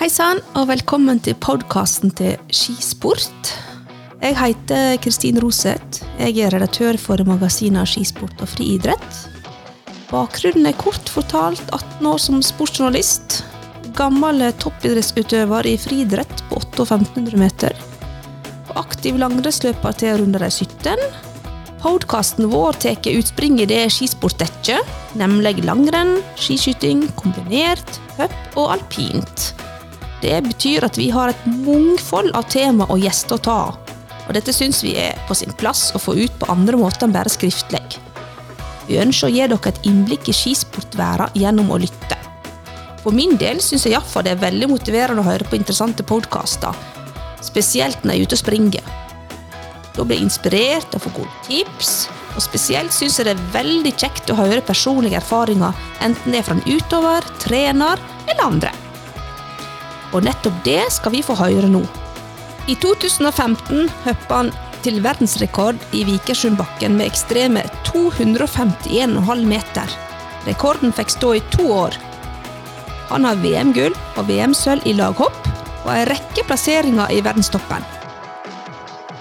Hei sann, og velkommen til podkasten til Skisport. Jeg heter Kristin Roseth. Jeg er redaktør for magasinet Skisport og friidrett. Bakgrunnen er kort fortalt 18 år som sportsjournalist. Gammel toppidrettsutøver i friidrett på 8 og 1500 meter. Aktiv langrennsløper til rundt de 17. Podkasten vår tar utspring i det skisport dekker, nemlig langrenn, skiskyting, kombinert, hopp og alpint. Det betyr at vi har et mangfold av tema og gjester å ta. Og dette syns vi er på sin plass å få ut på andre måter enn bare skriftlig. Vi ønsker å gi dere et innblikk i skisportverden gjennom å lytte. For min del syns jeg iallfall det er veldig motiverende å høre på interessante podkaster, spesielt når jeg er ute og springer. Da blir jeg inspirert og får gode tips, og spesielt syns jeg det er veldig kjekt å høre personlige erfaringer, enten det er fra en utøver, trener eller andre. Og nettopp det skal vi få høre nå. I 2015 hoppa han til verdensrekord i Vikersundbakken med ekstreme 251,5 meter. Rekorden fikk stå i to år. Han har VM-gull og VM-sølv i laghopp og en rekke plasseringer i verdenstoppen.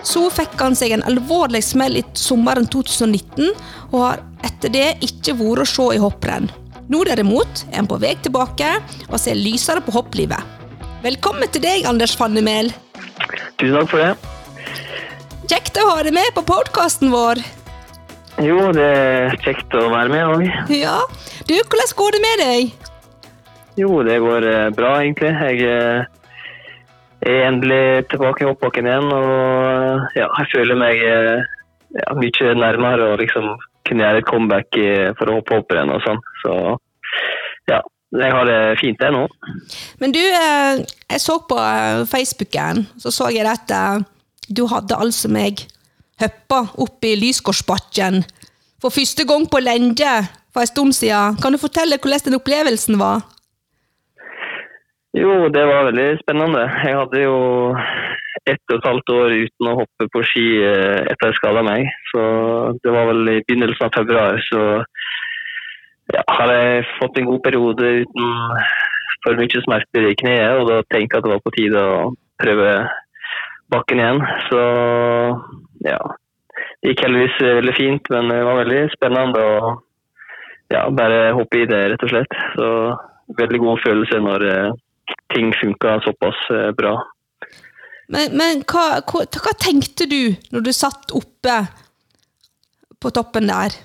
Så fikk han seg en alvorlig smell i sommeren 2019, og har etter det ikke vært å se i hopprenn. Nå derimot er han på vei tilbake og ser lysere på hopplivet. Velkommen til deg, Anders Fannemel. Tusen takk for det. Kjekt å ha deg med på podkasten vår. Jo, det er kjekt å være med òg. Ja. Du, hvordan går det med deg? Jo, det går eh, bra, egentlig. Jeg eh, er endelig tilbake i hoppbakken igjen, og ja, jeg føler meg eh, ja, mye nærmere å liksom kunne gjøre et comeback for å hoppe opp igjen og sånn. Så ja, jeg har det fint, jeg nå. Men du, jeg så på Facebooken, så så jeg at du hadde altså meg hoppa opp i Lysgårdsbakken for første gang på lenge for en stund siden. Kan du fortelle hvordan den opplevelsen var? Jo, det var veldig spennende. Jeg hadde jo ett og et halvt år uten å hoppe på ski etter jeg skada meg. Så det var vel i begynnelsen av februar. Så ja, har jeg fått en god periode uten for mye smerter i kneet, og da tenkte jeg at det var på tide å prøve bakken igjen. Så ja. Det gikk heldigvis veldig fint, men det var veldig spennende å ja, bare hoppe i det, rett og slett. Så veldig god følelse når ting funka såpass bra. Men, men hva, hva, hva, tenkte du når du satt oppe på toppen der,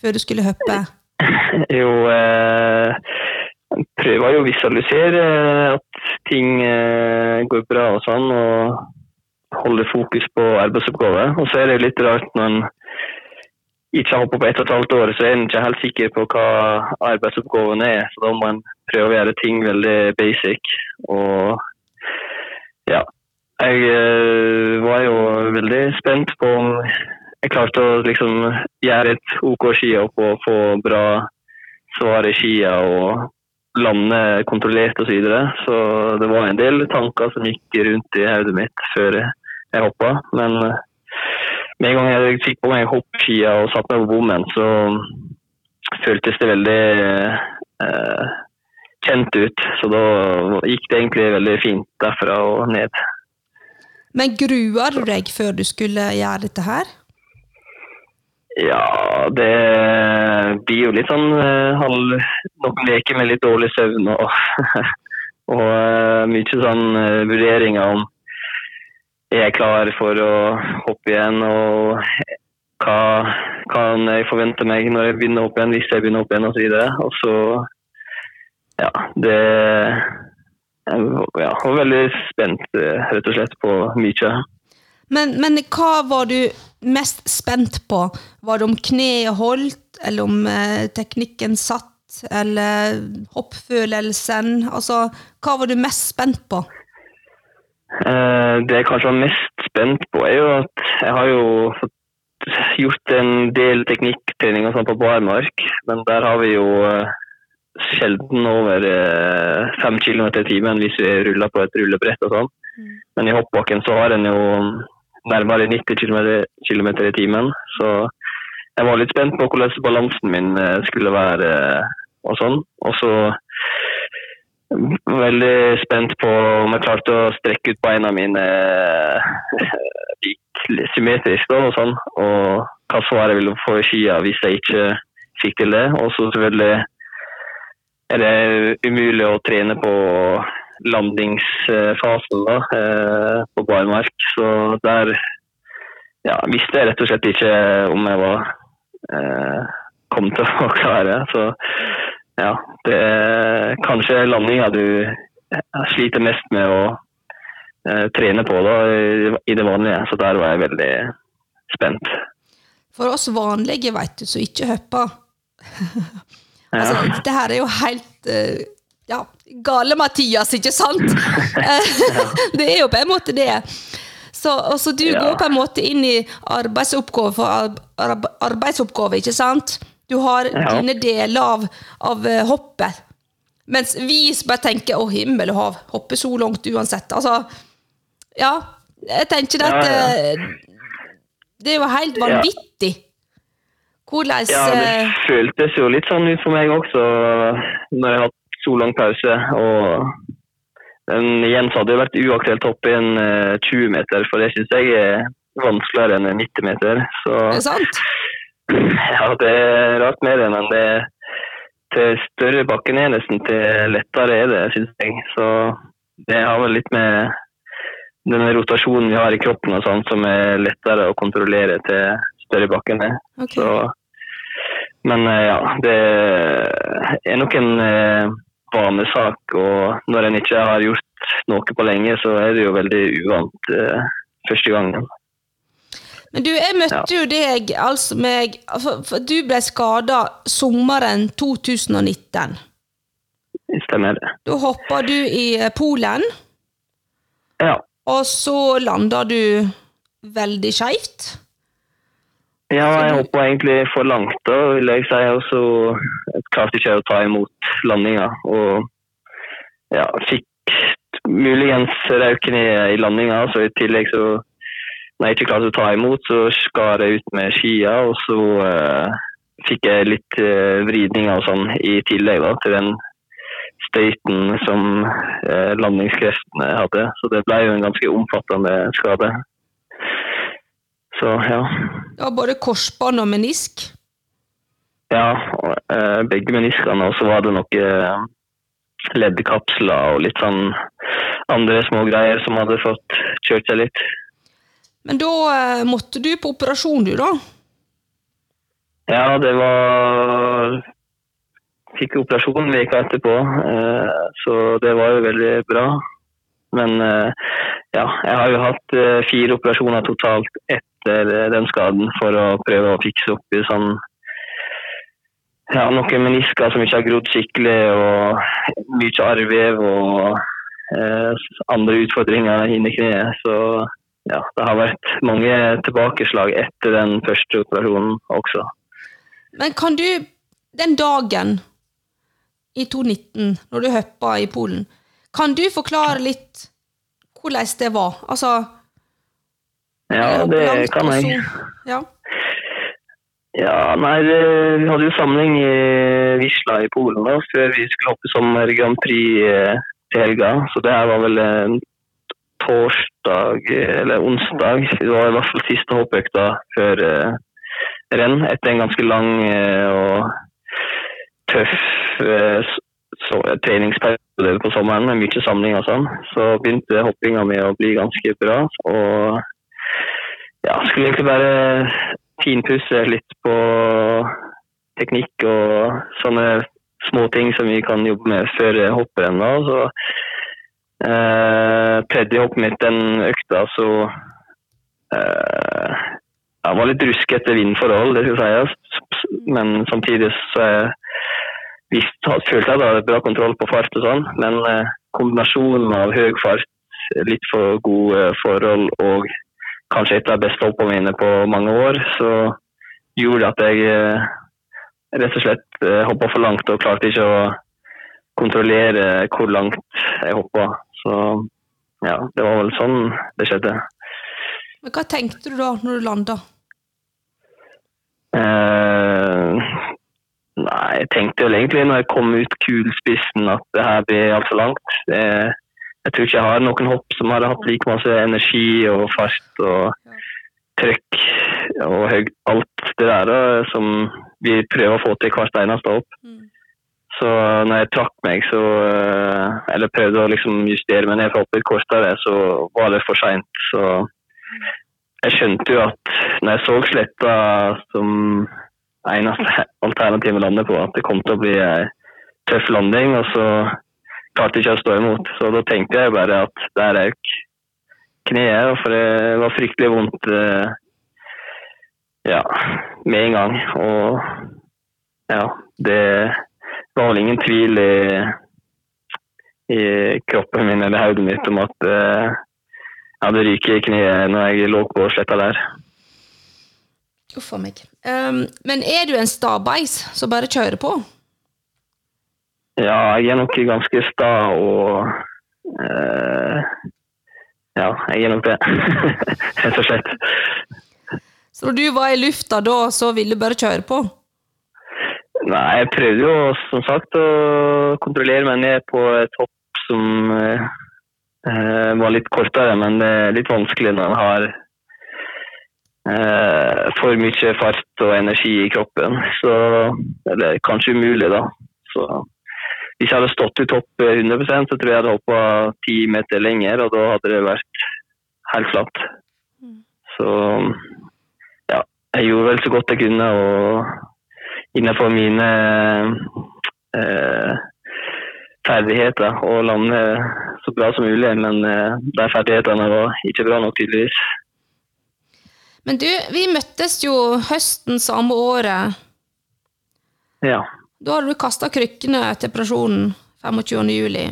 før du skulle hoppe? Jo, eh, prøver jo å visualisere at ting eh, går bra og sånn, og holde fokus på arbeidsoppgaver. Og så er det litt rart når en ikke har hoppet på ett og et halvt år, så er en ikke helt sikker på hva arbeidsoppgaven er. Så da må en prøve å gjøre ting veldig basic. Og ja, jeg eh, var jo veldig spent på om jeg klarte å liksom gjøre et OK skihopp og få bra svar i skia og lande kontrollert osv. Så, videre. så det var en del tanker som gikk rundt i hodet mitt før jeg hoppa. Men med en gang jeg fikk på meg hoppskia og satte meg på bommen, så føltes det veldig eh, kjent ut. Så da gikk det egentlig veldig fint derfra og ned. Men gruer du deg før du skulle gjøre dette her? Ja, det blir jo litt sånn halv Noen leker med litt dårlig søvn og, og uh, mye sånn uh, vurderinger om er jeg klar for å hoppe igjen, og hva kan jeg forvente meg når jeg begynner å hoppe igjen, hvis jeg begynner å hoppe igjen, osv. Og, så ja, det Jeg var veldig spent, rett og slett, på mye. Men, men hva var du mest spent på? Var det om kneet holdt, eller om eh, teknikken satt, eller hoppfølelsen? Altså, hva var du mest spent på? Eh, det jeg kanskje var mest spent på, er jo at jeg har jo fått gjort en del teknikktreninger sånn på barmark, men der har vi jo eh, sjelden over eh, fem kilometer i timen hvis vi ruller på et rullebrett og sånn. Mm. Men i hoppbakken så har en jo nærmere 90 km i timen, så jeg var litt spent på hvordan balansen min skulle være og sånn. Og så veldig spent på om jeg klarte å strekke ut beina mine symmetrisk da, og sånn. Og hva svaret ville få i skia hvis jeg ikke fikk til det. Og så selvfølgelig er det umulig å trene på landingsfasen da, eh, på barmark. Så der ja, visste jeg rett og slett ikke om jeg var eh, kom til å klare. Så ja, det er kanskje landinga du sliter mest med å eh, trene på da, i det vanlige. Så der var jeg veldig spent. For oss vanlige, vet du, som ikke hopper altså, ja. Det her er jo helt uh, ja, gale Mathias, ikke sant? det er jo på en måte det. Så, så du ja. går på en måte inn i arbeidsoppgave for arbeidsoppgave, ikke sant? Du har ja. dine deler av, av uh, hoppet. Mens vi bare tenker 'å, himmel og hav', hopper så langt uansett. Altså, ja. Jeg tenker at uh, det er jo helt vanvittig. Hvordan Ja, det eh, føltes jo litt sånn ut for meg også når jeg har hatt så lang pause. og så hadde det vært uaktuelt å hoppe en 20 meter, for det syns jeg er vanskeligere enn 90 meter. Så, det er sant? Ja, det er rart med det, men det til større bakken er nesten til lettere er det, syns jeg. Så det har vel litt med den rotasjonen vi har i kroppen og sånn, som er lettere å kontrollere til større bakkene. Okay. Så, men eh, ja, det er nok en eh, vanesak. Og når en ikke har gjort noe på lenge, så er det jo veldig uvant uh, første gangen. Men du, jeg møtte jo deg, altså meg for, for Du ble skada sommeren 2019. Stemmer det. Da hoppa du i Polen. Ja. Og så landa du veldig skeivt. Ja, jeg hoppa egentlig for langt, da, vil jeg si. Og så klarte ikke jeg å ta imot landinga. Og ja, fikk muligens røyken i, i landinga. Så i tillegg så Når jeg ikke klarte å ta imot, så skar jeg ut med skia. Og så uh, fikk jeg litt uh, vridninger og sånn i tillegg da, til den støyten som eh, landingskreftene hadde. Så det ble jo en ganske omfattende skade. Så ja. Ja, Både korsbånd og menisk? Ja, eh, begge meniskene. Og så var det noen eh, leddkapsler og litt sånn andre små greier som hadde fått kjørt seg litt. Men da eh, måtte du på operasjon, du, da? Ja, det var fikk operasjon veka etterpå, så det var jo veldig bra. Men ja, jeg har jo hatt fire operasjoner totalt etter den skaden for å prøve å fikse opp i sånn ja, noen menisker som ikke har grodd skikkelig, og mye arrvev og eh, andre utfordringer inni kneet. Så ja, det har vært mange tilbakeslag etter den første operasjonen også. Men kan du, den dagen i 2019, når du hoppa i Polen. Kan du forklare litt hvordan det var? Altså Ja, det kan jeg. Ja. ja, nei, vi hadde jo samling i Wisla i Polen da, før vi skulle hoppe sommer Grand Prix eh, til helga. Så det her var vel en torsdag eller onsdag. Det var i hvert fall siste hoppøkta før uh, renn, etter en ganske lang uh, og tøff Eh, så, treningsperiode på sommeren med mye samling og sånn. Så begynte hoppinga mi å bli ganske bra. Og ja, skulle egentlig bare finpusse litt på teknikk og sånne små ting som vi kan jobbe med før hopprenn. Så eh, tredje hoppet mitt den økta, så eh, Jeg var litt ruskete vindforhold, det skal sies. Men samtidig så er visst følte jeg hadde bra kontroll på fart og sånn, men eh, kombinasjonen av høy fart, litt for gode forhold og kanskje et av de beste hoppene mine på mange år, så gjorde at jeg eh, rett og slett eh, hoppa for langt og klarte ikke å kontrollere hvor langt jeg hoppa. Så ja, det var vel sånn det skjedde. Men Hva tenkte du da når du landa? Eh, Nei, jeg tenkte vel egentlig når jeg kom ut kulspissen at det her blir altfor langt. Det, jeg tror ikke jeg har noen hopp som har hatt like masse energi og fart og trøkk og høyt alt det der som vi prøver å få til hvert eneste hopp. Mm. Så når jeg trakk meg, så eh, Eller prøvde å liksom justere meg ned for hoppet kortere, så var det for seint. Så jeg skjønte jo at når jeg så sletta som eneste alternativ å lande på, at det kom til å bli ei tøff landing, og så klarte ikke å stå imot. Så da tenkte jeg bare at der røk kneet, for det var fryktelig vondt eh, ja, med en gang. Og ja, det var vel ingen tvil i, i kroppen min eller hodet mitt om at eh, jeg hadde ryket i kneet når jeg lå på sletta der. Uff a meg. Um, men er du en stabeis som bare kjører på? Ja, jeg er nok ganske sta og uh, Ja, jeg er nok det. Rett og slett. Så når du var i lufta da, så ville du bare kjøre på? Nei, jeg prøvde jo som sagt å kontrollere meg ned på et hopp som eh var litt kortere, men det er litt vanskelig når en har uh, for mye fart og energi i kroppen. Så Eller kanskje umulig, da. Så hvis jeg hadde stått i topp 100 så tror jeg jeg hadde hoppa ti meter lenger, og da hadde det vært helt flatt. Så ja, jeg gjorde vel så godt jeg kunne. og innenfor mine eh, ferdigheter og lande så bra som mulig. Men eh, de ferdighetene var ikke bra nok, tydeligvis. Men du, vi møttes jo høsten samme året. Ja. Da hadde du kasta krykkene til operasjonen 25. juli.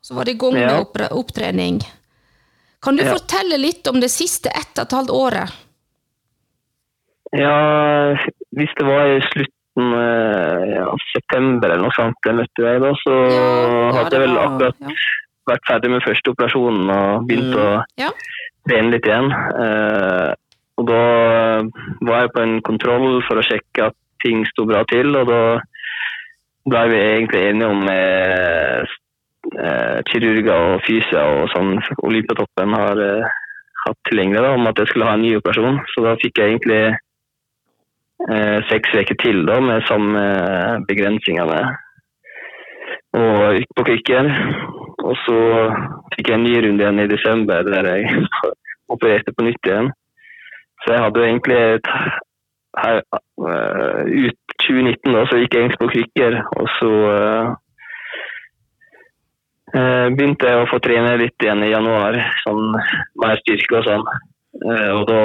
Så var det i gang med Ja. opptrening. Kan du Ja. fortelle litt om det siste ett og et halvt året? ja, hvis det var i slutten av av september eller noe sånt jeg møtte deg da, så hadde jeg vel akkurat ja. vært ferdig med første operasjonen og begynt Mm. å Ja. trene litt igjen. Eh, og da var jeg på en kontroll for å sjekke at ting sto bra til, og da ble vi egentlig enige om eh, eh, kirurger og fysia og sånn Olympiatoppen har eh, hatt tilgjengelig da, om at jeg skulle ha en ny operasjon. Så da fikk jeg egentlig eh, seks uker til da, med samme begrensningene. Og gikk på krykker. Og så fikk jeg en ny runde igjen i desember der jeg opererte på nytt igjen. Så jeg hadde egentlig her, eh, ut 2019 da, så gikk jeg egentlig på krykker. Og så uh, begynte jeg å få trene litt igjen i januar, sånn mer styrke og sånn. Uh, og da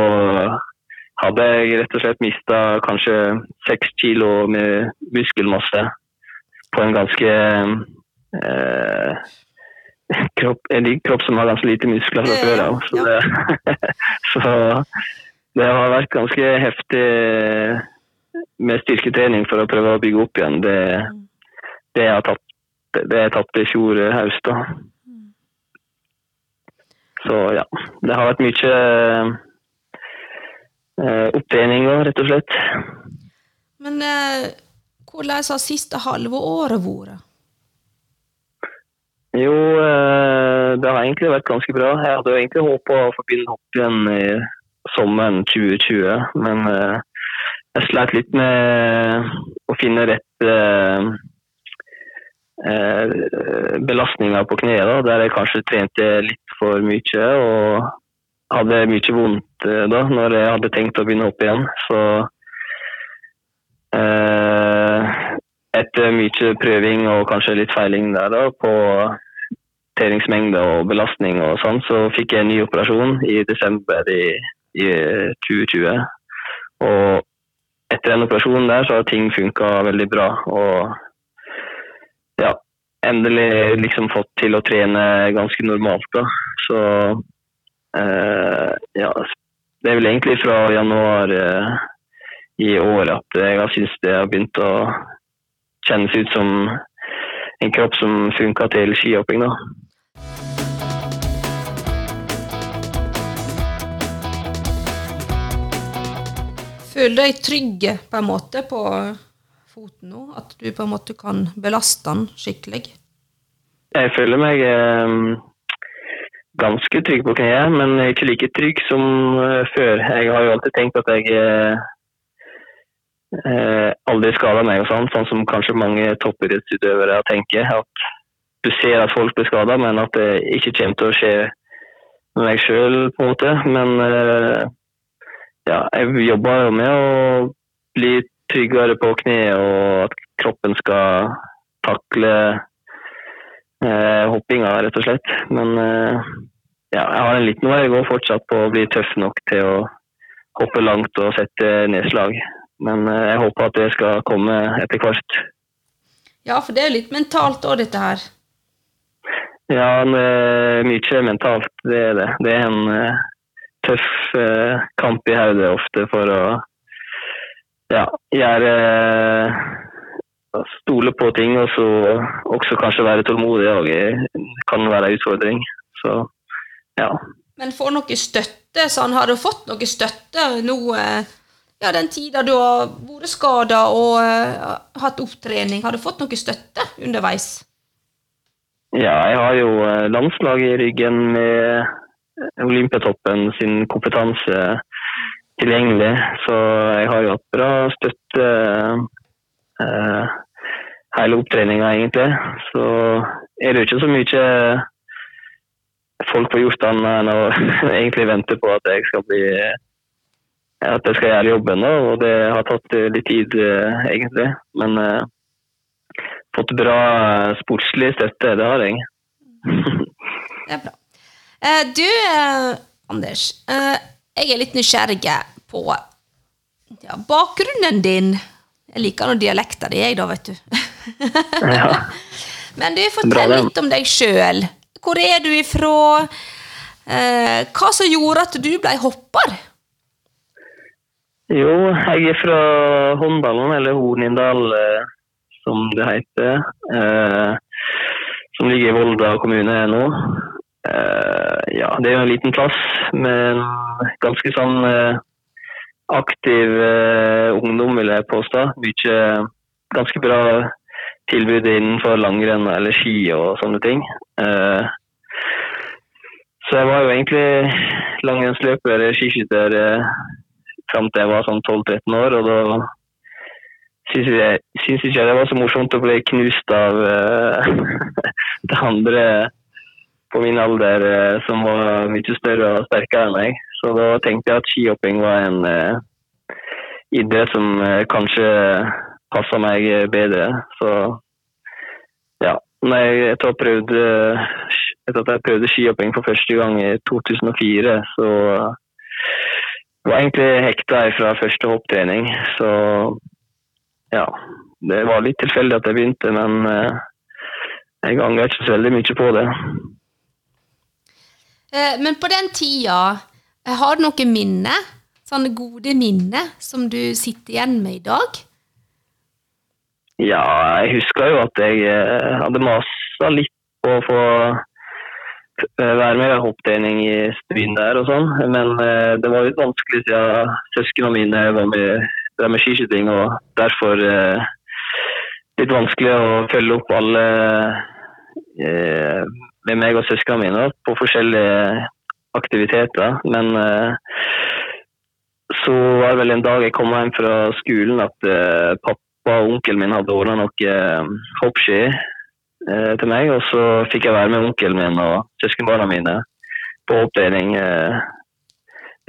hadde jeg rett og slett mista kanskje seks kilo med muskelmasse på en ganske uh, kropp, en kropp som har ganske lite muskler fra før av. Så, det, så det har vært ganske heftig med styrketrening for å prøve å bygge opp igjen. Det, det jeg har tatt det jeg tatt i fjor høst. Så ja, det har vært mye eh, opptrening rett og slett. Men eh, hvordan har siste halve året vært? Jo, eh, det har egentlig vært ganske bra. Jeg hadde egentlig håpa å få begynne hopp igjen i sommeren 2020, men eh, jeg slet litt med å finne rett eh, eh, belastninger på kneet, da, der jeg kanskje trente litt for mye og hadde mye vondt eh, da når jeg hadde tenkt å begynne opp igjen. Så eh, etter mye prøving og kanskje litt feiling der da, på teringsmengde og belastning og sånn, så fikk jeg en ny operasjon i desember i, i 2020. Og etter den operasjonen der så har ting funka veldig bra. Og ja, endelig liksom fått til å trene ganske normalt, da. Så eh, ja, det er vel egentlig fra januar eh, i år at jeg har syntes det har begynt å kjennes ut som en kropp som funka til skihopping, da. Føler deg trygg på en måte på foten nå? At du på en måte kan belaste den skikkelig? Jeg føler meg eh, ganske trygg på kneet, men ikke like trygg som eh, før. Jeg har jo alltid tenkt at jeg eh, eh aldri skader meg, og sånn, sånn som kanskje mange toppidrettsutøvere tenker. At du ser at folk blir skada, men at det ikke kommer til å skje med meg sjøl, på en måte. Men eh, ja, jeg jobber jo med å bli tryggere på kneet, og at kroppen skal takle eh, hoppinga, rett og slett. Men eh, ja, jeg har en liten vei å gå fortsatt på å bli tøff nok til å hoppe langt og sette nedslag. Men eh, jeg håper at det skal komme etter hvert. Ja, for det er jo litt mentalt òg, dette her. Ja, mye mentalt, det er det. Det er en uh, tøff eh, kamp i hodet ofte for å ja, gjøre uh, Stole på ting, og så også kanskje være tålmodig òg kan være en utfordring. Så ja. Men får noe støtte? Sånn, har du fått noe støtte nå ja, den tida du har vært skada og hatt opptrening? Har du fått noe støtte underveis? Ja, jeg har jo eh, landslaget i ryggen med Olympiatoppen sin kompetanse tilgjengelig. Så jeg har jo hatt bra støtte eh, hele opptreninga, egentlig. Så er det jo ikke så mye folk får gjort annet enn å egentlig vente på at jeg skal bli at jeg skal gjøre jobben. Og det har tatt litt tid, eh, egentlig. Men eh, fått bra sportslig støtte, det har jeg. det er bra. Eh, du, eh, Anders. Jeg er litt nysgjerrig på ja, bakgrunnen din. Jeg liker nå dialekta di, jeg, da, vet du. ja. Men du, fortell litt om deg sjøl. Hvor er du ifra? Hva som gjorde at du ble hopper? Jo, jeg er fra håndballen, eller Hornindal som det heter. Eh, som ligger i Volda kommune nå. Eh, ja, det er jo en liten plass med en ganske sånn eh, aktiv eh, ungdom, vil jeg påstå. Mye ganske bra tilbud innenfor langrenn eller ski og sånne ting. Så jeg var jo egentlig langrennsløper eller skiskytter fram til jeg var sånn 12-13 år. og da syns jeg ikke det var så morsomt å bli knust av det andre på min alder uh, som var mye større og sterkere enn meg. Så da tenkte jeg at skihopping var en uh, idrett som kanskje passa meg bedre. Så ja. Når jeg, etter, prøvde, etter at jeg prøvde skihopping for første gang i 2004, så var jeg egentlig hekta fra første hopptrening. Så ja, det var litt tilfeldig at jeg begynte, men eh, jeg angrer ikke så veldig mye på det. Eh, men på den tida, eh, har du noen minne? Sånne gode minner som du sitter igjen med i dag? Ja, jeg husker jo at jeg hadde masa litt på å få være med i hopptrening i byen der og sånn, men det var litt vanskelig siden søsknene mine var med var med skiskyting, og derfor eh, litt vanskelig å følge opp alle eh, med meg og søsknene mine på forskjellige aktiviteter. Men eh, så var det vel en dag jeg kom hjem fra skolen at eh, pappa og onkelen min hadde ordna noe eh, hoppski til meg, og så fikk jeg være med onkelen min og søskenbarna mine på opptrening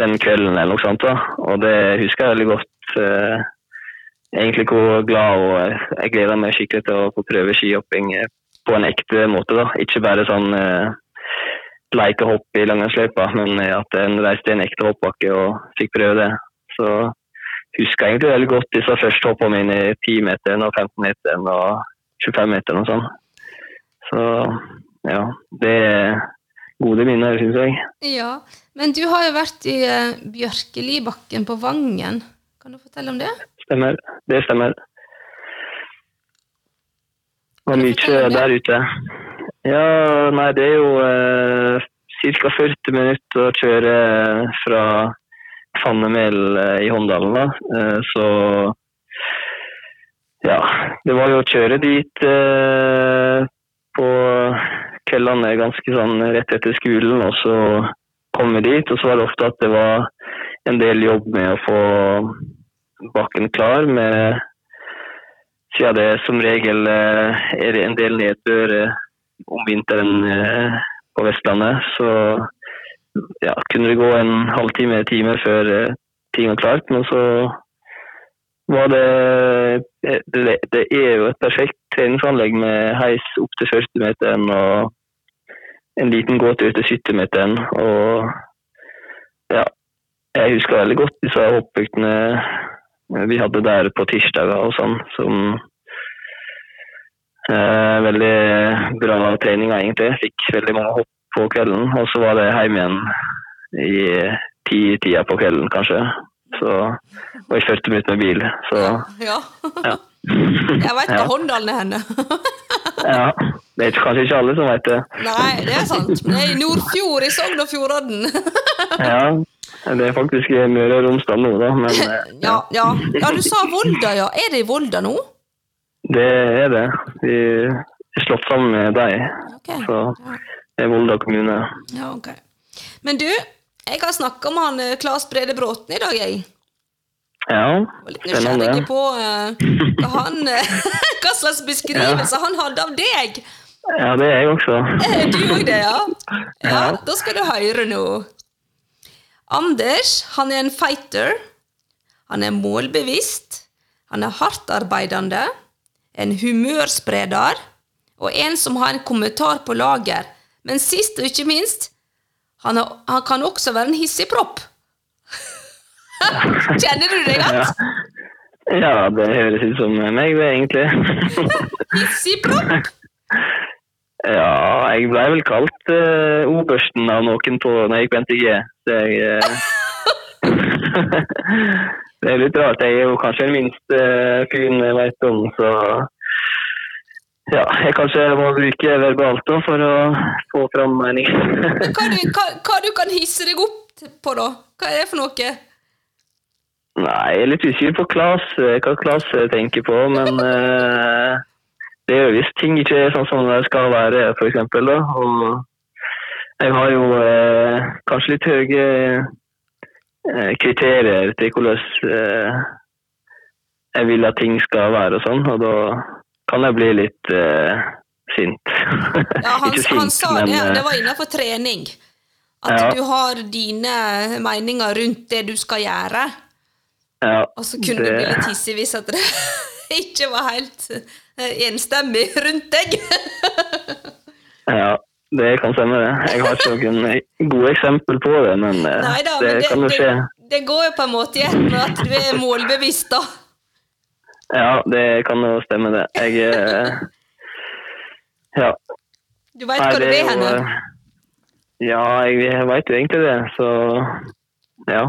den kvelden eller noe sånt. da. Og det husker jeg veldig godt egentlig hvor glad og jeg gleder meg skikkelig til å få prøve skihopping på en ekte måte. da. Ikke bare sånn uh, leikehopp i langrennsløypa, men at en reiste i en ekte hoppbakke og fikk prøve det. Så husker jeg egentlig veldig godt disse første hoppene mine i 10-meteren og 15-meteren og 25-meteren og sånn. Så ja, det er gode minner, syns jeg. Ja, men du har jo vært i Bjørkelibakken på Vangen. Kan du fortelle om det? Stemmer. Det stemmer. Det var mye der ute. Ja, nei, det er jo eh, ca. 40 minutter å kjøre fra Fannemel eh, i Håndalen. Da. Eh, så ja, det var jo å kjøre dit eh, på kveldene ganske sånn rett etter skolen, og så kom vi dit. Og så var det ofte at det var en del jobb med å få bakken klar, med, siden det som regel eh, er en del nedbør eh, om vinteren eh, på Vestlandet. Så ja, kunne det gå en halvtime, time før ting var klart. Men så var det, det er jo et perfekt treningsanlegg med heis opp til 40-meteren og en liten gåtur til 70-meteren. Og ja, jeg husker veldig godt disse hoppøktene vi hadde der på tirsdager og sånn, som eh, Veldig bra treninger, egentlig. Fikk veldig mange hopp på kvelden. Og så var det hjem igjen i ti-tida på kvelden, kanskje. Så og i 40 minutter med bil. Så Ja. ja. Jeg veit Ja. hvor Håndalen er henne. ja. Det er kanskje ikke alle som vet det. Nei, det er sant. Det er i Nordfjord, i Sogn og Fjordane. Ja, det er faktisk i Møre og Romsdal nå, da. Men eh, Ja, ja. ja, du sa Volda, ja. Er det i Volda nå? det er det. Vi er slått sammen med deg. Okay. Så det er Volda kommune. Ja, ok. Men du, jeg har snakka med han Klas Brede Bråten i dag, jeg. Ja, var litt nysgjerrig spennende. på uh, hva, han, eh, hva slags beskrivelse han hadde av deg. Ja, det er jeg også. Er du òg det, ja? ja? Ja. Da skal du høre nå. Anders han er en fighter. Han er målbevisst. Han er hardtarbeidende. En humørspreder. Og en som har en kommentar på lager. Men sist og ikke minst, han, er, han kan også være en hissigpropp. Kjenner du deg Ja. igjen? ja, det høres ut som meg, det, egentlig. Hissigpropp? ja, jeg ble vel kalt uh, obersten av noen på når jeg gikk på NTG. Så jeg uh, Det er litt rart. Jeg er jo kanskje den minste uh, fyren jeg vet om, så ja, jeg kanskje må bruke verbalt da, for å få fram mening. Hva du, hva, hva du kan hisse deg opp på, da? Hva er det for noe? Nei, jeg er litt usikker på Klas, eh, hva Klas tenker på, men eh, det jo hvis ting ikke er sånn som det skal være, for eksempel. Da. Og jeg har jo eh, kanskje litt høye eh, kriterier til hvordan eh, jeg vil at ting skal være og sånn, og da kan jeg bli litt eh, sint. Ja, han, ikke han sa det, eh, det var innenfor trening. At Ja. du har dine meninger rundt det du skal gjøre. ja, Og så kunne du bli litt hissig hvis at det ikke var helt enstemmig rundt deg. Ja, det kan stemme det. Jeg har ikke noen gode eksempel på det, men eh, Neida, det, men det, kan jo skje. det, det går jo på en måte i ett med at du er målbevisst, da. Ja, det kan jo stemme det. Jeg eh, Ja. Du veit hvor du det er eh, Ja, jeg veit jo egentlig det, så ja.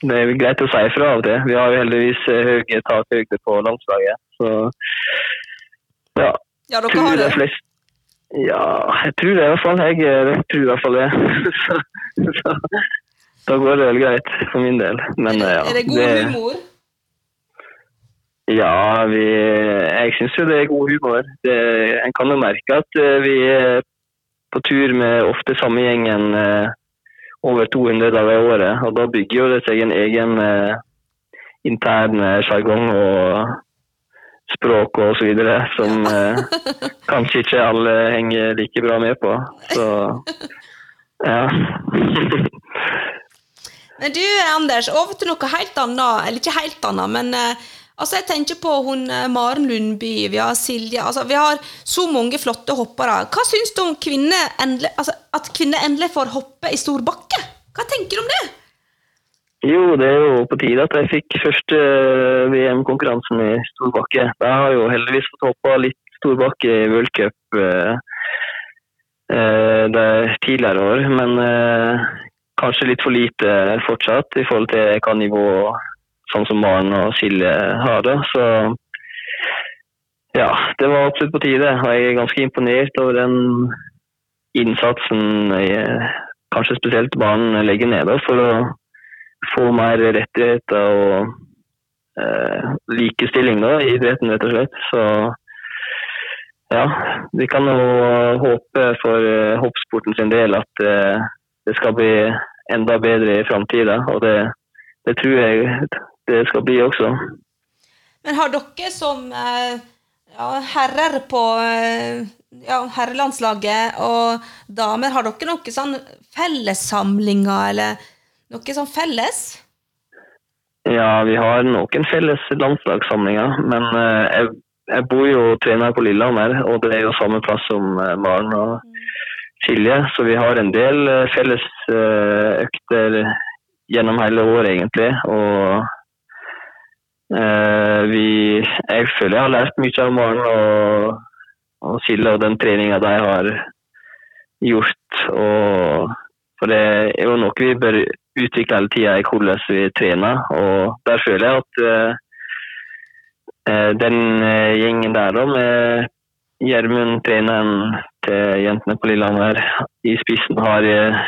Det er greit å si ifra av det. Vi har jo heldigvis eh, høye takhøyde på landslaget, så ja. Ja, dere har det det. flest Ja, jeg tror det i hvert fall. Jeg eh, tror i hvert fall det. så, så, da går det vel greit for min del. Men eh, ja. Er det god humor? Ja, vi, jeg syns jo det er god humor. Det, en kan jo merke at eh, vi er på tur med ofte samme gjengen over 200 dager i året. Og da bygger jo det seg en egen eh, intern sjargong og språk og så videre som eh, kanskje ikke alle henger like bra med på. Så ja. Men du, Anders, over til noe helt annet. Eller ikke helt annet, men eh, altså jeg tenker på hun eh, Maren Lundby, vi har Silje altså Vi har så mange flotte hoppere. Hva syns du om kvinner endelig, altså, at kvinner endelig får hoppe i stor bakke? Hva tenker du om det? Jo, det er jo på tide at jeg fikk første eh, VM-konkurransen i storbakke. Jeg har jo heldigvis fått hoppa litt storbakke i World Cup eh, eh, tidligere år, men eh, kanskje litt for lite fortsatt i forhold til hva nivå sånn som Maren og Silje har. det. Så ja, det var absolutt på tide. Og jeg er ganske imponert over den innsatsen jeg, kanskje spesielt barn legger ned da, for å få mer rettigheter og eh, likestilling da, i idretten, rett og slett. Så ja, vi kan jo håpe for eh, hoppsporten sin del at eh, det skal bli enda bedre i framtida. Og det, det, tror jeg det skal bli også. Men har dere som eh, ja, herrer på eh, ja, herrelandslaget og damer, har dere noen sånn fellessamlinger, eller noe sånn felles? Ja, vi har noen felles landslagssamlinger, men uh, jeg, jeg, bor jo og trener på Lillehammer, og det er jo samme plass som uh, Maren og Silje, så vi har en del uh, felles økter gjennom hele året, egentlig. Og vi Jeg føler jeg har lært mye av Maren og, og Silje og den treninga de har gjort. Og, for det er jo noe vi bør utvikle hele tida i hvordan vi trener. Og der føler jeg at uh, den uh, gjengen der da, med Gjermund, treneren til jentene på Lillehammer, i spissen har uh,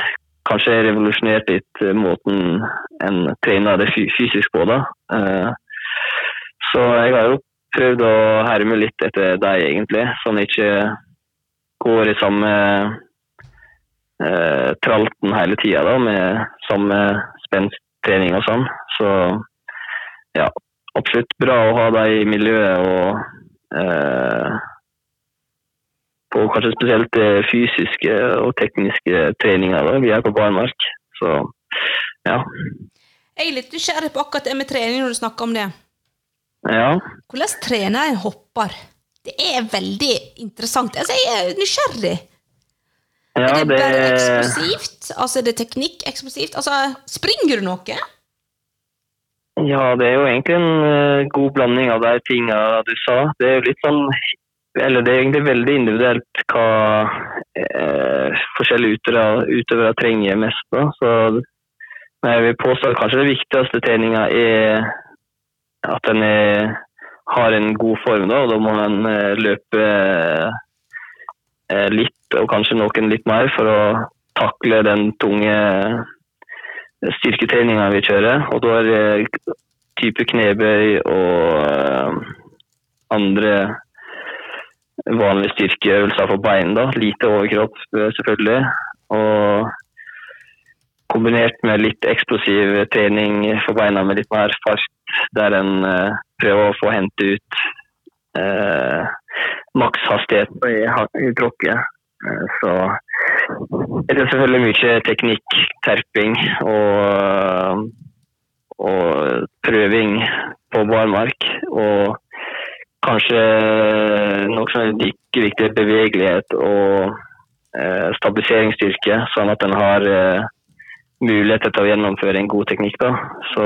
kanskje revolusjonert litt måten en trener det fysisk på. da. så jeg har jo prøvd å herme litt etter deg, egentlig, sånn at jeg ikke går i samme eh, tralten hele tida med samme spensttrening og sånn. Så ja, absolutt bra å ha deg i miljøet og eh, på kanskje spesielt det fysiske og tekniske treninga vi er på barmark. Så ja. Jeg er litt nysgjerrig på akkurat det med trening når du snakker om det. Ja. Hvordan trener en hopper? Det er veldig interessant. Altså, jeg er nysgjerrig. Ja, er det bare eksplosivt? Altså, er det teknikk eksplosivt? Altså, springer du noe? Ja, det er jo egentlig en uh, god blanding av de tinga du sa. Det er jo litt sånn Eller det er egentlig veldig individuelt hva eh, forskjellige utøvere, utøvere, trenger mest. Da. Så men jeg vil påstå at kanskje det viktigste treninga er at er, har en god form. Da, og da må en uh, løpe litt og kanskje noen litt mer for å takle den tunge styrketreninga vi kjører. Og da er det type knebøy og uh, andre vanlige styrkeøvelser for bein. da, Lite overkropp, selvfølgelig. Og kombinert med litt eksplosiv trening for beina med litt mer fart, der en prøver å få hente ut uh, makshastighet i, tråkket. Så det er selvfølgelig mye teknikk, terping og, og prøving på barmark. Og kanskje noe som er like viktig, bevegelighet og eh, stabiliseringsstyrke, sånn at en har eh, muligheter til å gjennomføre en god teknikk. Da. Så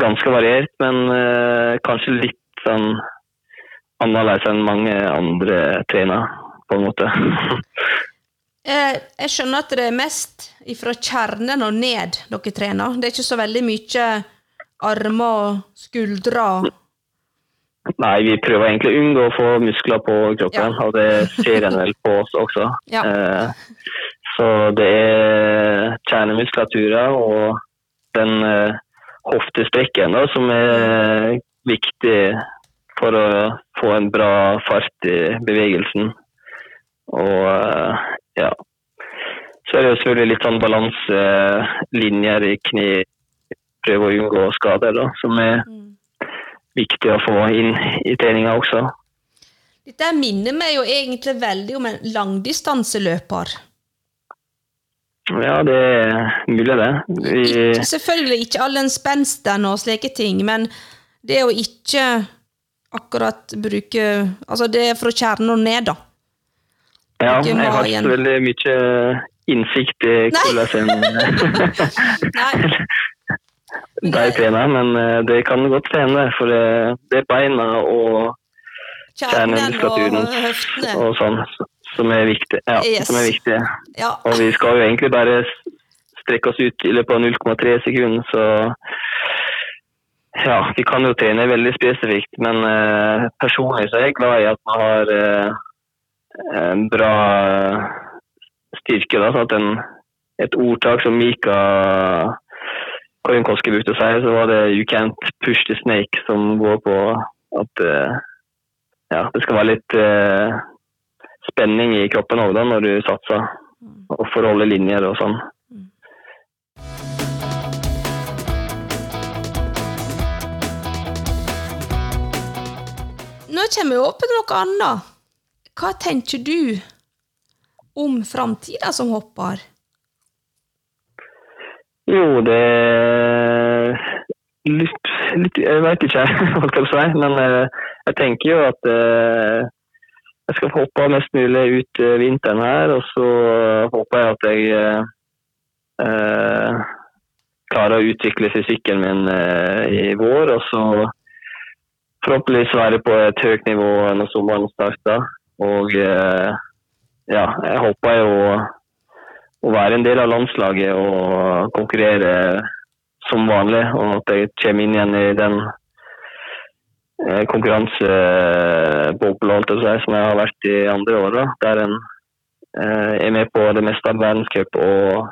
ganske variert, men eh, kanskje litt sånn annerledes enn mange andre trenere på en måte. Eh, jeg skjønner at det er mest fra kjernen og ned dere trener. Det er ikke så veldig mye armer og skuldre? Nei, vi prøver egentlig å unngå å få muskler på kroppen, ja. og det ser en vel på oss også. Ja. Eh, så det er kjernemuskulaturer og den eh, hoftesprekken da, som er viktig for å få en bra fart i bevegelsen. Og eh, ja. Så er det jo selvfølgelig litt sånn balanselinjer i kne. Prøve å unngå skader, da, som er mm. viktig å få inn i treninga også. Dette minner meg jo egentlig veldig om en langdistanseløper. Ja, det er mulig, det. Vi... Ikke, selvfølgelig ikke all den spensten og slike ting, men det å ikke akkurat bruke Altså, det er fra kjernen og ned, da. Ja, jeg har ikke så veldig mye innsikt i hvordan de trener, men eh, det kan godt hende. For det er beina og kjernemuskulaturen og, og sånn som er viktig. Ja, yes. som viktige. Ja. Og vi skal jo egentlig bare strekke oss ut i løpet av 0,3 sekunder, så ja, vi kan jo trene veldig spesifikt, men eh, personlig så er jeg glad i at man har eh, en bra styrke. Da, så at en, et ordtak som Mika Korinkoski brukte å si, så var det 'you can't push the snake', som går på at eh, ja, det skal være litt uh, spenning i kroppen òg når du satser, og forholde linjer og sånn. Nå kommer vi opp til noe annet. Hva tenker du om framtida som hopper? Jo, det er litt, litt Jeg vet ikke, hva jeg si. Men uh, jeg tenker jo at uh, jeg skal hoppe mest mulig ut uh, vinteren her. Og så håper jeg at jeg klarer å utvikle fysikken min i vår. Og så forhåpentligvis være på et høyt nivå når sommeren starter. Og ja, jeg håper jo å være en del av landslaget og konkurrere som vanlig. Og at jeg kommer inn igjen i den eh, konkurransebobla som jeg har vært i andre år. Der en eh, er med på det meste av verdenscup. Og,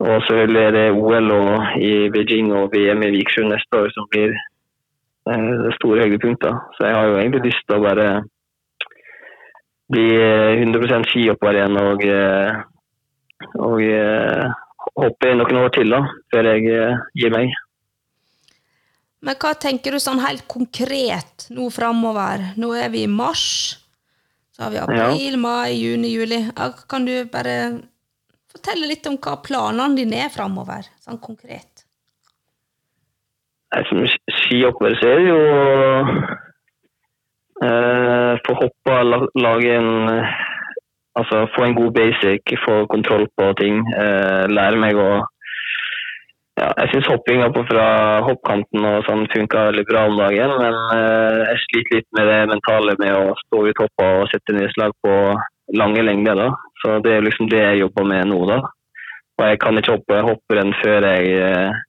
og selvfølgelig er det OL og, i Beijing og VM i Vikersund neste år som blir eh, store høydepunktet. Så jeg har jo egentlig lyst til å bare bli 100 skihopper igjen og og hoppe i noen år til da, før jeg eh, gir meg. Men hva tenker du sånn helt konkret nå framover? Nå er vi i mars. Så har vi april, ja. mai, juni, juli. Kan du bare fortelle litt om hva planene dine er framover, sånn konkret? Som skihopper så er det jo eh, få hoppe og lage en Altså få en god basic, få kontroll på ting. Eh, lære meg å ja, Jeg syns hoppinga fra hoppkanten og sånn funka veldig bra om dagen, men eh, jeg sliter litt med det mentale med å stå ut hoppa og sette nedslag på lange lengder. da. Så det er liksom det jeg jobber med nå, da. Og jeg kan ikke hoppe hopprenn før jeg eh,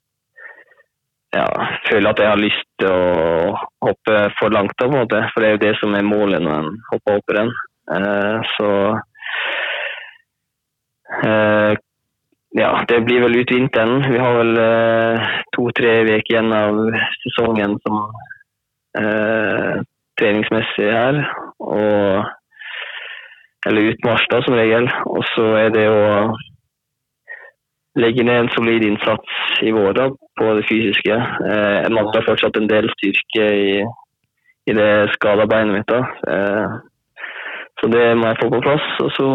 ja, føler at jeg har lyst til å hoppe for langt, på en måte. For det er jo det som er målet når en hopper hopprenn. Eh, så Uh, ja, det blir vel ut vinteren. Vi har vel eh, to-tre uker igjen av sesongen som eh, treningsmessig her. Og, eller utmarsj, da, som regel. Og så er det å legge ned en solid innsats i vår på det fysiske. jeg mangler fortsatt en del styrke i, i det skada beinet mitt. da. så det må jeg få på plass. Og så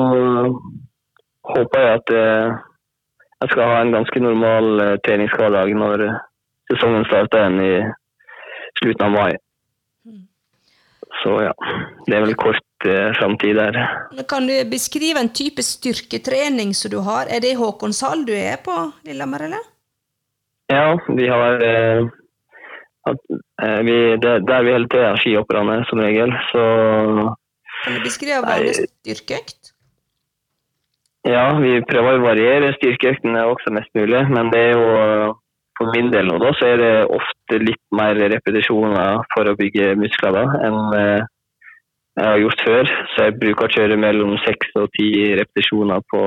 håper jeg at eh, jeg skal ha en ganske normal eh, treningshverdag når sesongen starter igjen i slutten av mai. Mm. Så ja, det er vel kort eh, framtid der. Kan du beskrive en type styrketrening som du har? Er det Håkonshall du er på, Lillehammer, eller? Ja, vi har eh, at, eh, vi, det, Der vi hele tida er skihopperne, som regel, så Kan du beskrive vanlig styrkeøkt? Ja, vi prøver å variere styrkeøktene også mest mulig. Men det er jo for min del nå da, så er det ofte litt mer repetisjoner for å bygge muskler da, enn eh, jeg har gjort før. Så jeg bruker å kjøre mellom seks og ti repetisjoner på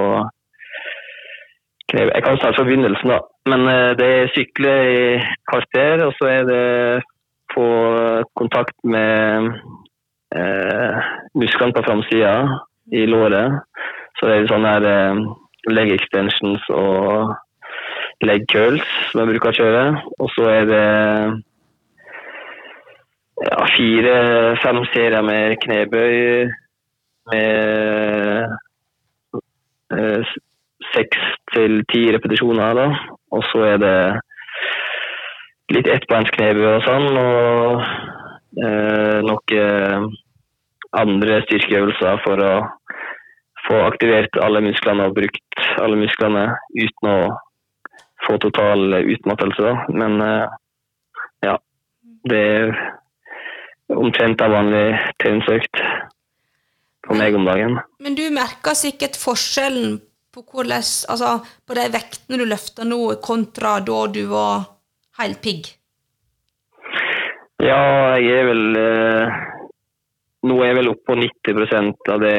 knebøy. Jeg kan starte fra begynnelsen, da. Men eh, det er sykle i kvarter, og så er det få kontakt med eh, musklene på framsida i låret. Så det er sånne her eh, leg extensions og leg curls som jeg bruker å kjøre. Og så er det ja, fire-fem serier med knebøy med eh, seks til ti repetisjoner. da. Og så er det litt ettbeinsknebøy og sånn. Og eh, noen andre styrkeøvelser for å få aktivert alle musklene og brukt alle musklene uten å få total utmattelse. Da. Men eh, ja, det er omtrent av vanlig treningsøkt for meg om dagen. Men du merker sikkert forskjellen på, hvordan, altså, på de vektene du løfter nå, kontra da du var helt pigg? Ja, jeg er vel eh, Nå er jeg vel oppe på 90% av det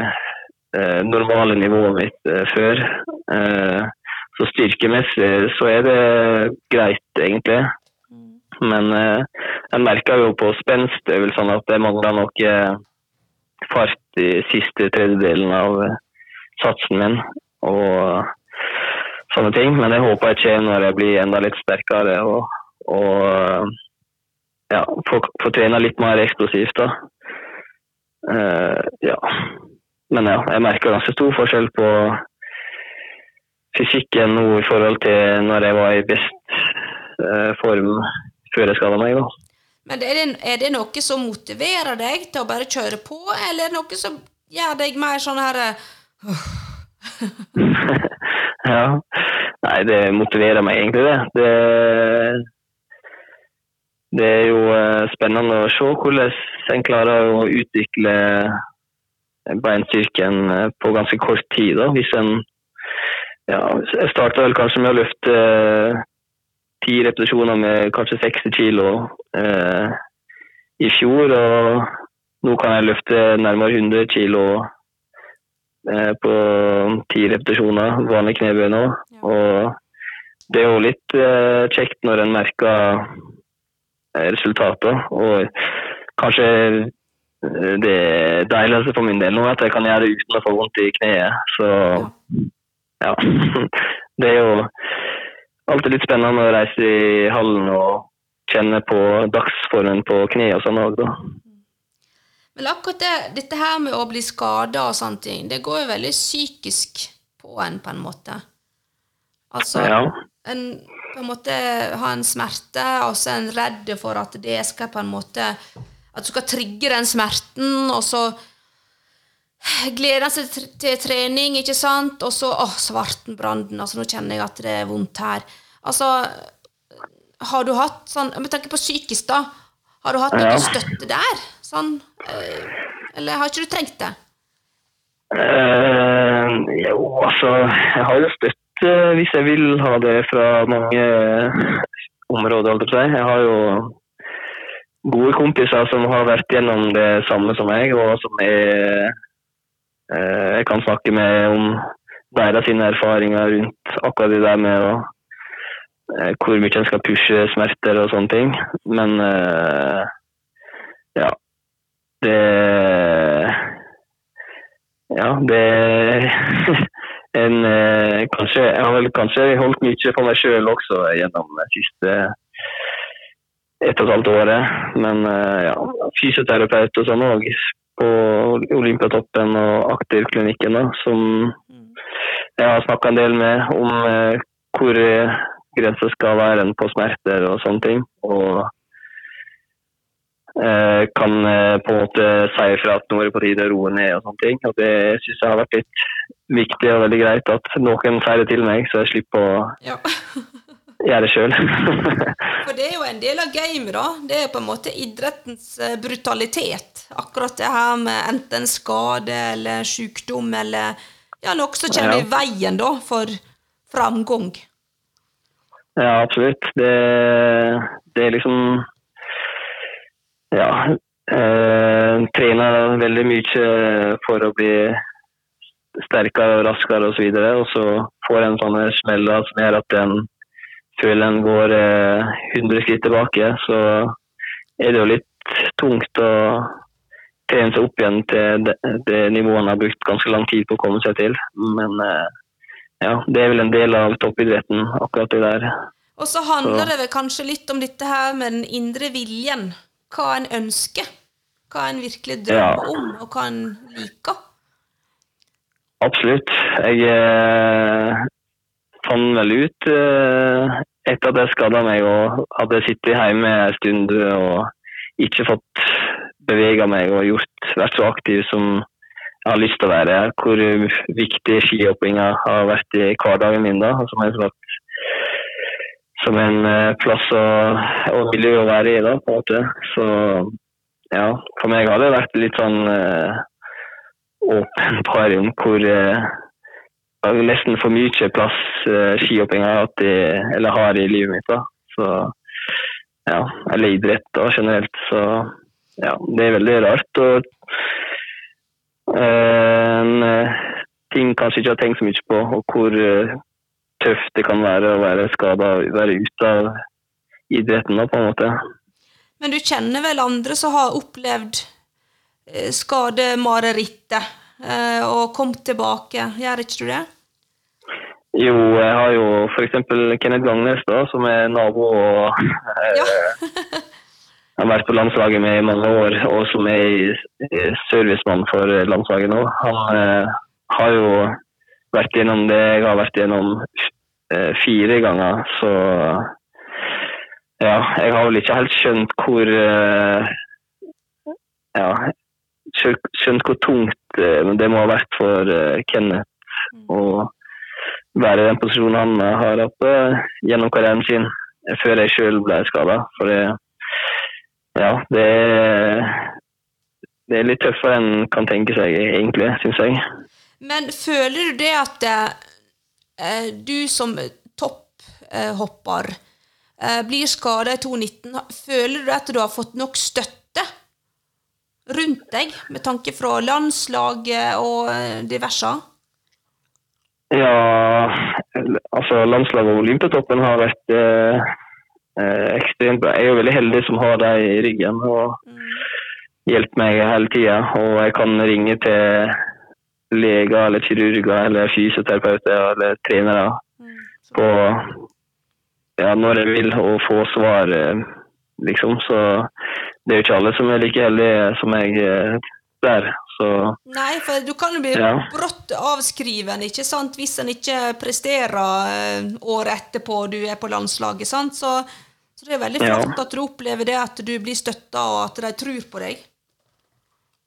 eh, normale nivået mitt eh, før. Så styrkemessig så er det greit, egentlig. Men eh, jeg merka jo på spenstøvelsene at det mangla noe fart i siste tredjedelen av eh, satsen min. Og sånne ting. Men det håper jeg skjer når jeg blir enda litt sterkere og, og ja, får, får trene litt mer eksplosivt. da. Uh, ja. Men ja, jeg merker ganske stor forskjell på fysikken nå i forhold til når jeg var i best uh, form før jeg skada meg. da. Men er det, er det, noe som motiverer deg til å bare kjøre på, eller er det noe som gjør deg mer sånn her uh, Ja. Nei, det motiverer meg egentlig, det. det det er jo eh, spennende å se hvordan en klarer å utvikle beinstyrken eh, på ganske kort tid. Da. Hvis en ja, Jeg starta vel kanskje med å løfte ti repetisjoner med kanskje 60 kilo eh, i fjor. Og nå kan jeg løfte nærmere 100 kilo eh, på ti repetisjoner, vanlig knebøy nå. Ja. Og det er jo litt eh, kjekt når en merker resultater. Og kanskje eh, det deiligste for min del nå er at jeg kan gjøre det uten å få vondt i kneet. Så ja. Det er jo alltid litt spennende å reise i hallen og kjenne på dagsformen på kneet og sånn òg, da. Men akkurat det, dette her med å bli skada og sånne ting, det går jo veldig psykisk på en, på en måte. Altså, ja. en på en måte ha en smerte, og så er en redd for at det skal på en måte At du skal trigge den smerten, og så gleder en seg til trening, ikke sant, og så Å, svartenbranden, altså nå kjenner jeg at det er vondt her. Altså, har du hatt sånn Med tanke på psykisk, da. Har du hatt noe ja. støtte der? Sånn eh, Eller har ikke du trengt det? Uh, jo, altså Jeg har jo støtte Eh, hvis jeg vil ha det fra mange områder. Jeg har jo gode kompiser som har vært gjennom det samme som meg, og som jeg, eh, jeg kan snakke med om deres erfaringer rundt akkurat det der med å, hvor mye en skal pushe smerter og sånne ting. Men ja. Det Ja, det en, eh, kanskje, Jeg har vel kanskje holdt mye på meg sjøl også gjennom det siste ett og et halvt året. Men eh, ja, fysioterapeut og sånn òg på Olympiatoppen og Aktivklinikken, som jeg har snakka en del med om eh, hvor grensa skal være på smerter og sånne ting. Og Eh, kan eh, på en måte si ifra at nå er det på tide å roe ned og sånne ting. Og det syns jeg har vært litt viktig og veldig greit at noen sier det til meg, så jeg slipper å ja. gjøre det sjøl. For det er jo en del av gamet, da. Det er på en måte idrettens eh, brutalitet. Akkurat det her med enten skade eller sykdom eller ja, noe som kommer ja. i veien da for framgang. Ja, absolutt. Det, det er liksom ja, eh, trener veldig mye for å bli sterkere og raskere osv. Og, så og så får en sånne smeller som gjør at en føler en går eh, 100 skritt tilbake. Så er det jo litt tungt å trene seg opp igjen til det, det nivået en har brukt ganske lang tid på å komme seg til. Men eh, ja, det er vel en del av toppidretten, akkurat det der. Og så handler så. det vel kanskje litt om dette her med den indre viljen hva en ønsker. Hva en virkelig drømmer ja. om, og hva en liker. Absolutt. Jeg eh, fant vel ut eh, etter at jeg skada meg og hadde sittet hjemme en stund og ikke fått bevega meg og gjort, vært så aktiv som har lyst til å være, her. hvor viktig skihoppinga har vært i hverdagen min. da, som en slags som en plass og, og, miljø å være i. da, på en måte. Så ja, for meg har det vært litt sånn uh, parium hvor uh, nesten for mye plass uh, skihopping har hatt i, eller har i livet mitt. da. Så ja, eller idrett da, generelt. Så ja, det er veldig rart. og en ting kanskje ikke har tenkt så mye på, og hvor tøft det kan være å være skada og være ute av idretten, da, på en måte. Men du kjenner vel andre som har opplevd eh, skademarerittet eh, og kommet tilbake, gjør ikke du det? Jo, jeg har jo f.eks. Kenneth Gangnes, da, som er nabo og eh, Ja. har vært på landslaget med i mange år, og som er servicemann for landslaget nå. Han eh, har jo vært gjennom det jeg har vært gjennom eh, fire ganger, så ja, jeg har vel ikke helt skjønt hvor eh, ja, skjønt hvor tungt eh, det må ha vært for Kenneth å være i den posisjonen han har hatt gjennom karrieren sin, før jeg sjøl ble skada. For det, ja, det det er litt tøffere enn kan tenke seg, egentlig, syns jeg. Men føler du det at eh, du som topphopper eh, blir skada i 2019, føler du at du har fått nok støtte rundt deg, med tanke fra landslaget og eh, diverse? Ja, altså landslaget og Olympiatoppen har eh, eh, ekstremt bra. Jeg er jo veldig heldig som har deg i ryggen og hjelper meg hele tida. Og jeg kan ringe til leger eller kirurger eller fysioterapeuter eller trenere på ja, når jeg vil og få svar, eh, liksom. Så det er jo ikke alle som er like heldige som jeg eh, der. Så Nei, for du kan jo bli Ja. brått avskriven, ikke sant, hvis en ikke presterer eh, året etterpå du er på landslaget, sant, så, så det er veldig Ja. flott at du opplever det, at du blir støtta, og at de tror på deg.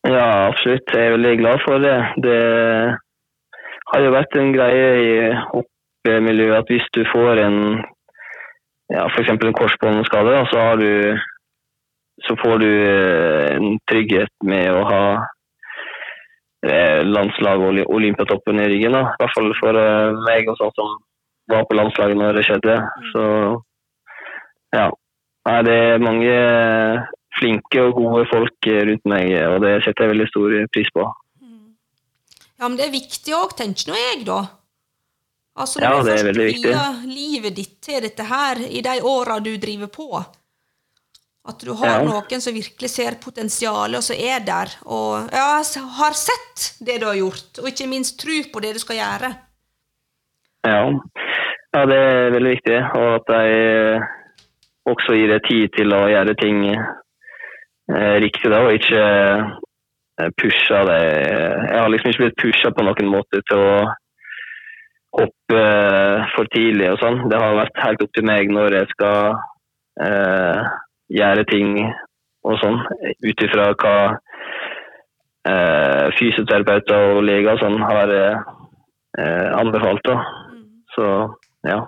Ja, absolutt. Jeg er veldig glad for det. Det har jo vært en greie i hoppmiljøet at hvis du får en ja, f.eks. en korsbåndskade, så har du så får du eh, en trygghet med å ha eh, landslag og Olympiatoppen i ryggen. Da. I hvert fall for eh, meg og sånn som var på landslaget når det skjedde. Så ja. Nei, det er mange flinke og gode folk eh, rundt meg, og det setter jeg veldig stor pris på. Ja, men det er viktig òg, tenker nå jeg, da. Altså, Ja, det er veldig viktig. livet ditt til dette her i de åra du driver på. At du har Ja. noen som virkelig ser potensialet, og som er der, og ja, har sett det du har gjort, og ikke minst tro på det du skal gjøre. Ja. ja, det er veldig viktig. Og at jeg også gir deg tid til å gjøre ting eh, riktig, da, og ikke eh, pushe deg. Jeg har liksom ikke blitt pusha på noen måte til å hoppe eh, for tidlig og sånn. Det har vært helt opp til meg når jeg skal eh, gjøre ting og sånn, ut ifra hva eh, fysioterapeuter og leger sånn har eh, anbefalt. da. Så ja.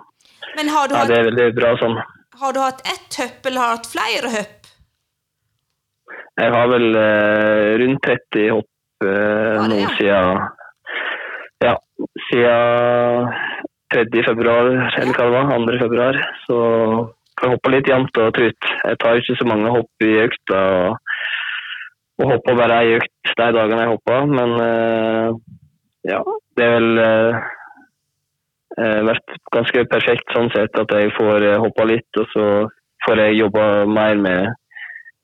Men har du, ja, hatt, det er veldig bra sånn. har du hatt ett hopp, eller har du hatt flere hopp? Jeg har vel eh, rundt 30 hopp eh, nå siden ja, siden 3. februar, eller hva det var, 2. februar. Så jeg hopper litt jevnt og trutt. Jeg tar ikke så mange hopp i økta. Og, og hopper bare ei økt de dagene jeg hopper. Men eh, ja, det er vel eh, eh, vært ganske perfekt sånn sett at jeg får hoppa litt, og så får jeg jobba mer med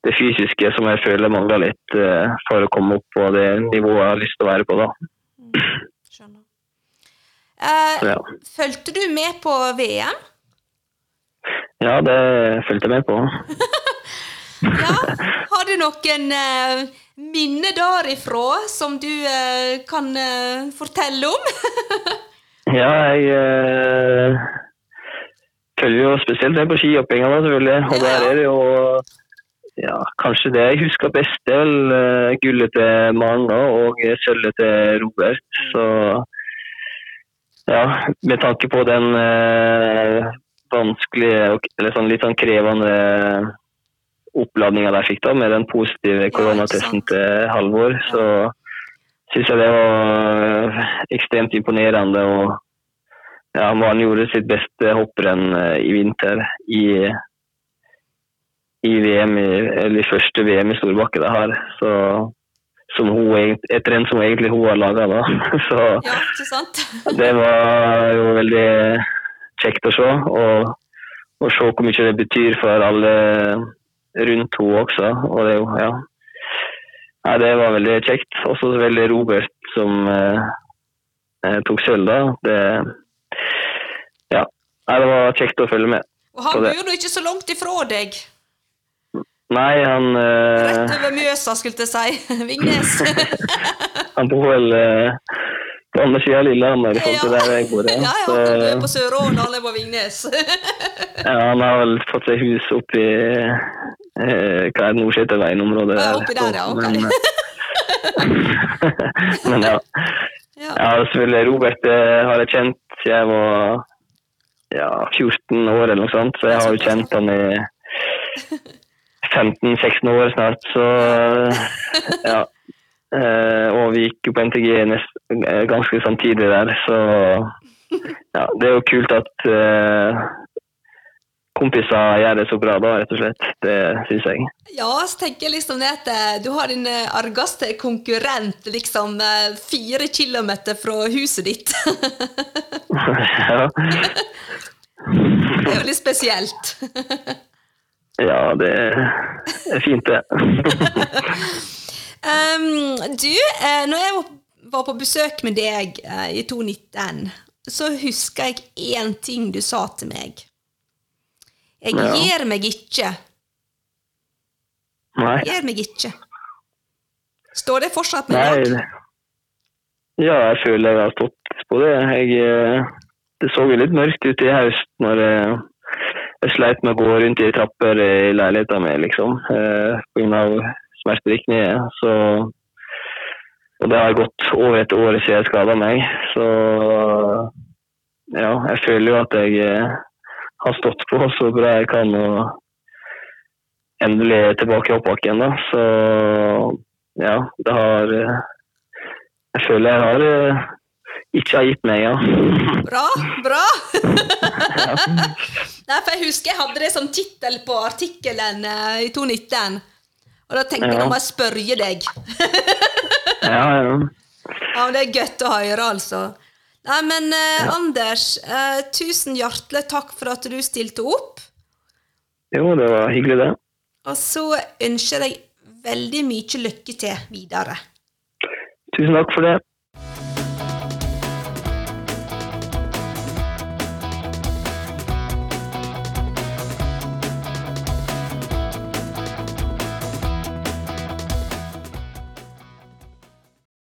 det fysiske som jeg føler mangler litt for å komme opp på det nivået jeg har lyst til å være på. da. Skjønner. Eh, ja. Fulgte du med på VM? Ja, det fulgte jeg med på. Ja. Har du noen eh, minner derifra som du eh, kan eh, fortelle om? Ja, jeg eh, følger jo spesielt med på skihoppinga, selvfølgelig. Og Ja. der er det jo ja, kanskje det jeg husker best, det er vel eh, gullet til Maren og sølvet til Robert. Så ja, med tanke på den eh, vanskelige, eller sånn litt sånn krevende oppladninga de fikk da, med den positive koronatesten ja, til Halvor, så syns jeg det var eh, ekstremt imponerende. og ja, Han gjorde sitt beste hopprenn eh, i vinter i, i VM, eller i første VM i Storbakke det her. Så, som hun, et renn som egentlig hun har laga, da. Så Ja, det var jo veldig kjekt å se. Og, og se hvor mye det betyr for alle rundt henne også. Og det, ja. Nei, det var veldig kjekt. Også veldig Robert som eh, eh tok sølv, da. Det, ja. Nei, det var kjekt å følge med. Og han bor jo ikke så langt ifra deg? Nei, han eh, Rett over Mjøsa, skulle jeg si. Vingnes. han bor vel eh, sida av Lillehammer, i forhold til der jeg bor. Ja, ja, ja han er på Søråen, han er på Vingnes. ja, han har vel fått seg hus oppi eh, hva er det, Nordseterveien-området. Ja, oppi der, ja, ok. Men, men ja. Ja. ja, selvfølgelig. Robert eh, har jeg kjent siden jeg var ja, 14 år eller noe sånt, så jeg har jo kjent han i 15-16 år snart, så ja. Eh, og vi gikk jo på NTG eh, ganske samtidig der, så ja, det er jo kult at eh, kompiser gjør det så bra da, rett og slett. Det syns jeg. Ja, så tenker jeg liksom det at du har din argaste argeste konkurrent liksom fire kilometer fra huset ditt. ja. Det er jo litt spesielt. ja, det er fint, det. Um, du, eh, når jeg var- på besøk med deg eh, i 2019, så husker jeg én ting du sa til meg. Jeg Ja. gir meg ikke. Nei. Jeg Gir meg ikke. Står det fortsatt med Nei. deg? Ja, jeg føler jeg har stått på det. Jeg, eh, det så jo litt mørkt ut i høst når jeg, jeg sleit med å gå rundt i trapper i leiligheten min, liksom. På grunn av smerter i kneet. Så Og det har gått over et år siden jeg skada meg. Så ja, jeg føler jo at jeg eh, har stått på så bra jeg kan og endelig er tilbake i oppbakken. Da. Så ja, det har eh, Jeg føler jeg har eh, ikke har gitt meg, ja. Bra, bra! Nei, for jeg husker jeg hadde det som tittel på artikkelen i 2019. Og da tenkte jeg Ja. nå må jeg spørre deg. ja, ja. Ja, Det er godt å høre, altså. Nei, men eh, Anders, eh, tusen hjertelig takk for at du stilte opp. Jo, det var hyggelig, det. Og så ønsker jeg veldig mye lykke til videre. Tusen takk for det.